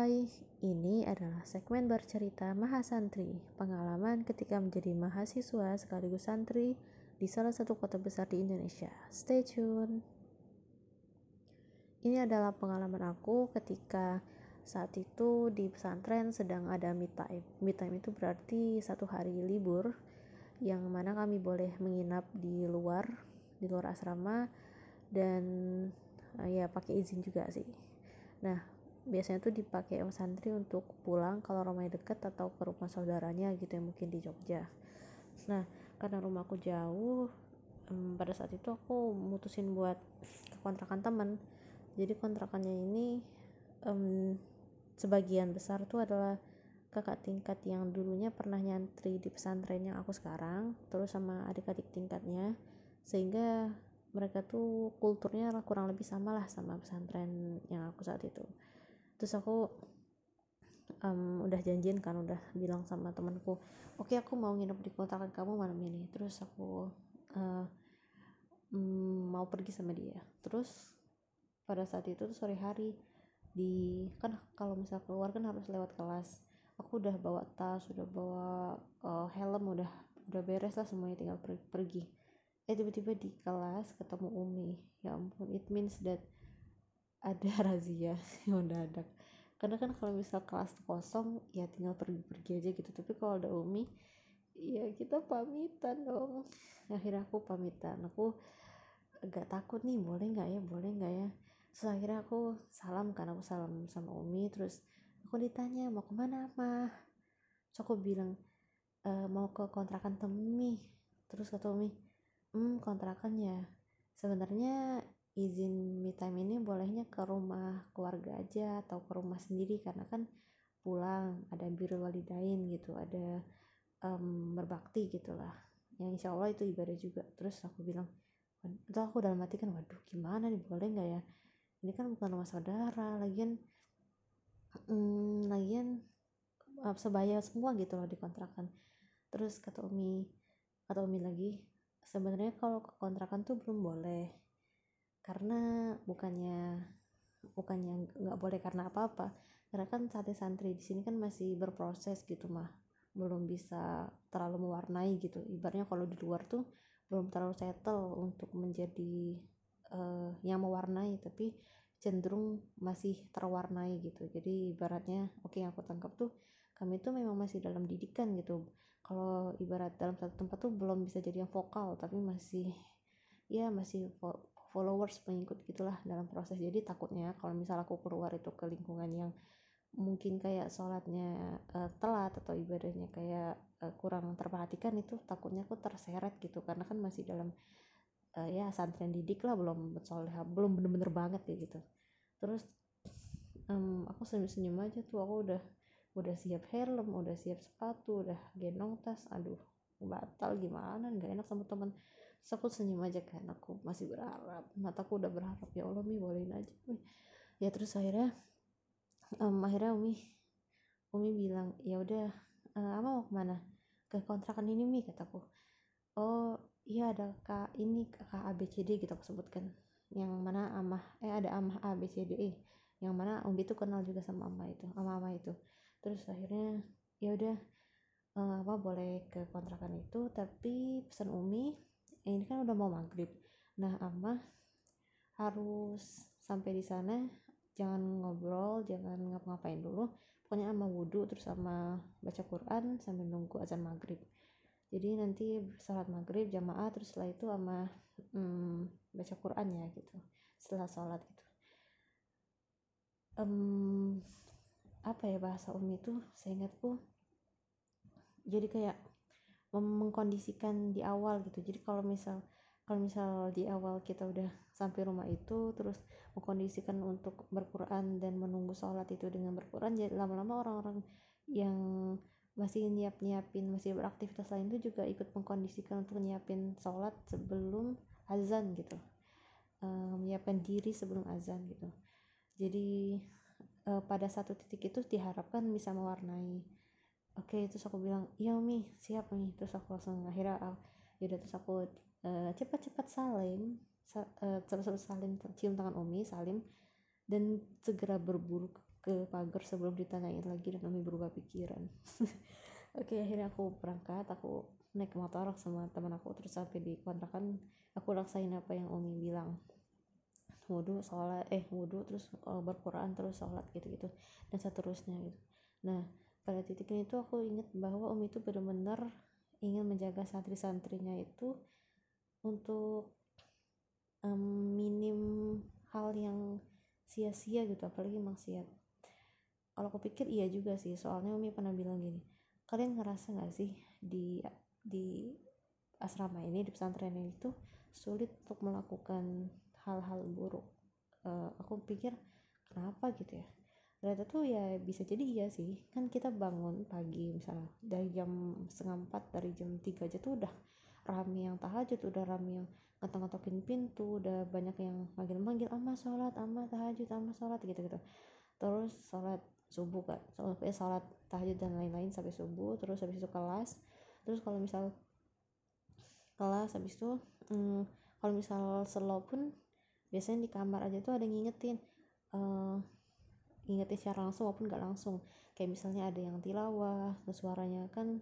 Hai, ini adalah segmen bercerita Mahasantri, pengalaman ketika menjadi mahasiswa sekaligus santri di salah satu kota besar di Indonesia. Stay tune. Ini adalah pengalaman aku ketika saat itu di pesantren sedang ada meet time. Meet time itu berarti satu hari libur yang mana kami boleh menginap di luar, di luar asrama dan ya pakai izin juga sih. Nah, biasanya tuh dipakai sama santri untuk pulang kalau rumahnya deket atau ke rumah saudaranya gitu ya mungkin di Jogja. Nah karena rumahku jauh pada saat itu aku mutusin buat ke kontrakan teman jadi kontrakannya ini sebagian besar tuh adalah kakak tingkat yang dulunya pernah nyantri di pesantren yang aku sekarang terus sama adik-adik tingkatnya. Sehingga mereka tuh kulturnya kurang lebih sama lah sama pesantren yang aku saat itu terus aku um, udah janjian kan udah bilang sama temanku oke okay, aku mau nginep di kontrakan kamu malam ini. Terus aku uh, um, mau pergi sama dia. Terus pada saat itu tuh sore hari di kan kalau misal keluar kan harus lewat kelas. Aku udah bawa tas udah bawa uh, helm udah udah beres lah semuanya tinggal per pergi. Eh tiba-tiba di kelas ketemu Umi. Ya ampun it means that ada razia yang mendadak karena kan kalau misal kelas kosong ya tinggal pergi-pergi aja gitu. Tapi kalau ada Umi ya kita pamitan dong. Akhirnya aku pamitan. Aku agak takut nih boleh nggak ya boleh nggak ya. Terus akhirnya aku salam kan aku salam sama Umi. Terus aku ditanya mau ke mana mah terus aku bilang e, mau ke kontrakan Temi terus kata Umi hmm kontrakan ya sebenarnya izin me time ini bolehnya ke rumah keluarga aja atau ke rumah sendiri. Karena kan pulang ada biru walidain gitu ada um, berbakti gitulah yang insya Allah itu ibadah juga. Terus aku bilang itu aku dalam hati kan waduh gimana nih boleh nggak ya? Ini kan bukan rumah saudara lagian um, lagian uh, sebaya semua gitu loh dikontrakan. Terus kata Umi kata Umi lagi sebenarnya kalau ke kontrakan tuh belum boleh karena bukannya bukannya nggak boleh karena apa-apa. Karena kan sate santri di sini kan masih berproses gitu mah. Belum bisa terlalu mewarnai gitu. Ibaratnya kalau di luar tuh belum terlalu settle untuk menjadi uh, yang mewarnai. Tapi cenderung masih terwarnai gitu. Jadi ibaratnya oke okay, yang aku tangkap tuh kami tuh memang masih dalam didikan gitu. Kalau ibarat dalam satu tempat tuh belum bisa jadi yang vokal tapi masih ya masih followers pengikut gitulah dalam proses. Jadi takutnya kalau misal aku keluar itu ke lingkungan yang mungkin kayak sholatnya uh, telat atau ibadahnya kayak uh, kurang terperhatikan itu takutnya aku terseret gitu. Karena kan masih dalam uh, ya santri didik lah belum soleh belum bener-bener banget ya gitu. Terus um, aku senyum-senyum aja tuh. Aku udah udah siap helm udah siap sepatu udah gendong tas. Aduh batal gimana? Nggak enak sama teman terus aku senyum aja kan aku masih berharap mataku udah berharap ya Allah mi bolehin aja mi. Ya terus akhirnya um, akhirnya Umi Umi bilang ya udah uh, ama mau ke mana? Ke kontrakan ini mi kataku. Oh iya ada kak ini kakak ABCD gitu aku sebutkan. Yang mana amah eh ada amah eh yang mana Umi tuh kenal juga sama amah itu ama ama itu. Terus akhirnya ya udah uh, apa boleh ke kontrakan itu tapi pesan Umi eh, ini kan udah mau maghrib. Nah ama harus sampai di sana. Jangan ngobrol jangan ngapa-ngapain dulu. Pokoknya ama wudhu terus sama baca Quran sambil nunggu azan maghrib. Jadi nanti sholat maghrib jamaah terus setelah itu ama hmm, baca Quran ya gitu. Setelah sholat gitu. Um, apa ya bahasa umi itu saya ingatku jadi kayak mengkondisikan di awal gitu. Jadi kalau misal kalau misal di awal kita udah sampai rumah itu terus mengkondisikan untuk berquran dan menunggu sholat itu dengan berquran jadi lama-lama orang-orang yang masih nyiap nyiapin masih beraktivitas lain itu juga ikut mengkondisikan untuk nyiapin sholat sebelum azan gitu. Uh, menyiapkan diri sebelum azan gitu. Jadi uh, pada satu titik itu diharapkan bisa mewarnai oke okay, terus aku bilang iya mi siap nih terus aku langsung akhirnya uh, yaudah. Terus aku uh, cepat-cepat salim sa uh, cepat salim cium tangan umi salim dan segera berburu ke pagar sebelum ditanyain lagi dan Umi berubah pikiran. Oke akhirnya aku berangkat aku naik motor sama teman aku terus sampai di kontrakan aku laksain apa yang Umi bilang. Wudhu sholat eh wudhu terus uh, berquran terus sholat gitu gitu dan seterusnya gitu. Nah pada titik ini tuh aku ingat bahwa Umi itu benar-benar ingin menjaga santri-santrinya itu untuk um, minim hal yang sia-sia gitu apalagi maksiat. Kalau aku pikir iya juga sih soalnya Umi pernah bilang gini kalian ngerasa nggak sih di di asrama ini di pesantren ini tuh sulit untuk melakukan hal-hal buruk? Uh, aku pikir kenapa? gitu ya ternyata tuh ya bisa jadi iya sih. Kan kita bangun pagi misalnya dari jam setengah empat dari jam tiga aja tuh udah rame yang tahajud udah rame yang ngetok-ngetokin pintu udah banyak yang manggil-manggil ama sholat ama tahajud ama sholat gitu-gitu. Terus sholat subuh kan eh, sholat tahajud dan lain-lain sampai subuh terus habis itu kelas. Terus kalau misal kelas habis itu hmm, kalau misal slow pun biasanya di kamar aja tuh ada ngingetin uh, ngingetin secara langsung maupun gak langsung. Kayak misalnya ada yang tilawah terus suaranya kan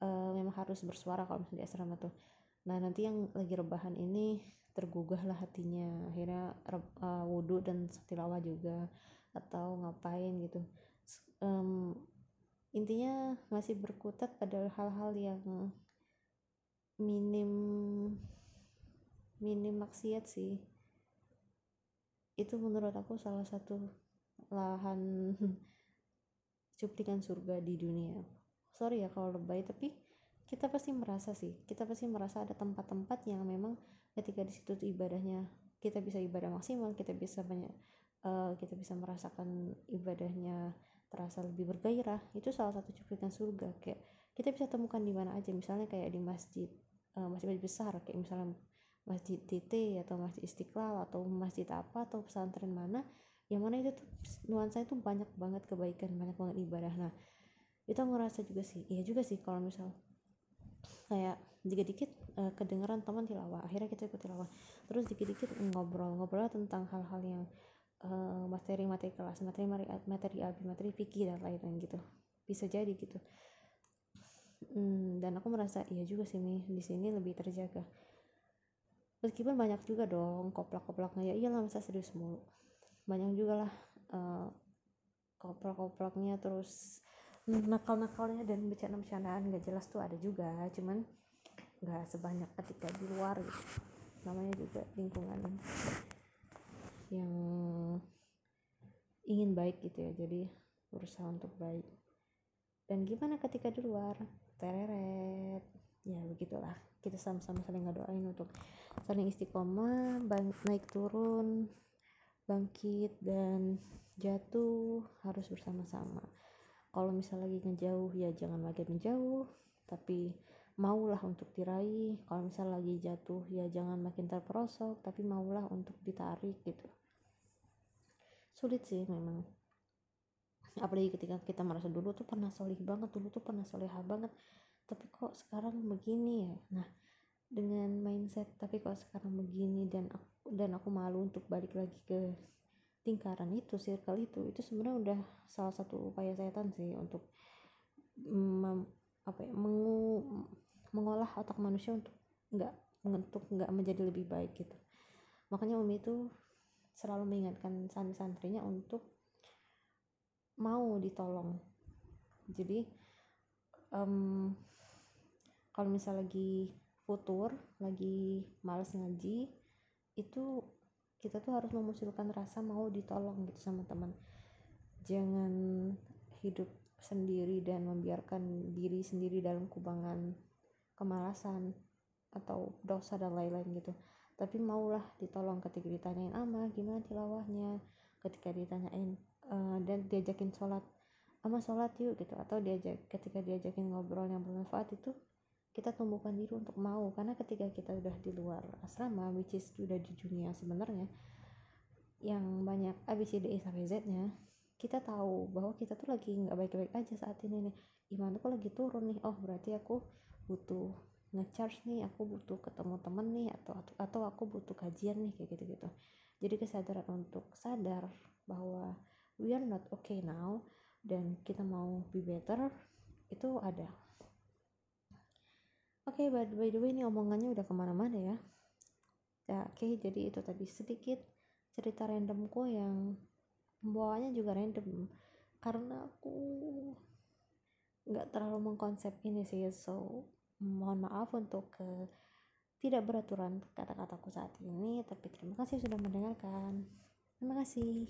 uh, memang harus bersuara kalau misalnya di asrama tuh. Nah nanti yang lagi rebahan ini tergugah lah hatinya. Akhirnya uh, wudhu dan tilawah juga atau ngapain gitu. Um, intinya masih berkutat pada hal-hal yang minim minim maksiat sih. Itu menurut aku salah satu lahan cuplikan surga di dunia. Sorry ya kalau lebay tapi kita pasti merasa sih kita pasti merasa ada tempat-tempat yang memang ketika di situ ibadahnya kita bisa ibadah maksimal kita bisa banyak uh, kita bisa merasakan ibadahnya terasa lebih bergairah. Itu salah satu cuplikan surga kayak kita bisa temukan di mana aja misalnya kayak di masjid uh, masjid besar kayak misalnya masjid TT atau masjid Istiqlal atau masjid apa atau pesantren mana yang mana itu tuh nuansa itu banyak banget kebaikan banyak banget ibadah. Nah itu ngerasa juga sih iya juga sih kalau misal kayak dikit-dikit uh, kedengeran teman tilawah akhirnya kita ikut tilawah. Terus dikit-dikit ngobrol ngobrol tentang hal-hal yang materi-materi kelas materi materi abi materi fikih dan lain-lain gitu. Bisa jadi gitu. Hmm, dan aku merasa iya juga sih nih di sini lebih terjaga. Meskipun banyak juga dong koplak-koplaknya ya iyalah masa serius mulu banyak juga lah uh, koplak-koplaknya terus nakal-nakalnya dan bercanda-bercandaan gak jelas tuh ada juga cuman gak sebanyak ketika di luar gitu. Namanya juga lingkungan yang ingin baik gitu ya jadi berusaha untuk baik. Dan gimana ketika di luar? Tereret. Ya begitulah. Kita sama-sama saling ngedoain untuk saling istiqomah naik turun bangkit dan jatuh harus bersama-sama. Kalau misal lagi ngejauh ya jangan lagi menjauh tapi maulah untuk diraih. Kalau misal lagi jatuh ya jangan makin terperosok tapi maulah untuk ditarik gitu. Sulit sih memang. Apalagi ketika kita merasa dulu tuh pernah solih banget dulu tuh pernah soleha banget. Tapi kok sekarang begini ya? Nah dengan mindset tapi kok sekarang begini dan dan aku malu untuk balik lagi ke lingkaran itu circle itu. Itu sebenarnya udah salah satu upaya setan sih untuk mem, apa ya, mengu, mengolah otak manusia untuk nggak untuk nggak menjadi lebih baik gitu. Makanya Umi itu selalu mengingatkan santri-santrinya untuk mau ditolong. Jadi um, kalau misal lagi futur lagi males ngaji itu kita tuh harus memunculkan rasa mau ditolong gitu sama teman. Jangan hidup sendiri dan membiarkan diri sendiri dalam kubangan kemalasan atau dosa dan lain-lain gitu. Tapi maulah ditolong ketika ditanyain ama gimana tilawahnya? Ketika ditanyain uh, dan diajakin sholat ama sholat yuk gitu. Atau diajak ketika diajakin ngobrol yang bermanfaat itu kita tumbuhkan diri untuk mau. Karena ketika kita udah di luar asrama which is udah di dunia sebenarnya yang banyak ABCDE sampai Z nya kita tahu bahwa kita tuh lagi nggak baik-baik aja saat ini nih. Iman tuh lagi turun nih? Oh berarti aku butuh ngecharge nih aku butuh ketemu temen nih atau atau aku butuh kajian nih kayak gitu gitu jadi kesadaran untuk sadar bahwa we are not okay now dan kita mau be better itu ada oke okay, by, by the way ini omongannya udah ke mana-mana ya. Ya oke okay, jadi itu tadi sedikit cerita randomku yang pembawaannya juga random. Karena aku nggak terlalu mengkonsep ini sih so mohon maaf untuk ke tidak beraturan kata-kataku saat ini tapi terima kasih sudah mendengarkan. Terima kasih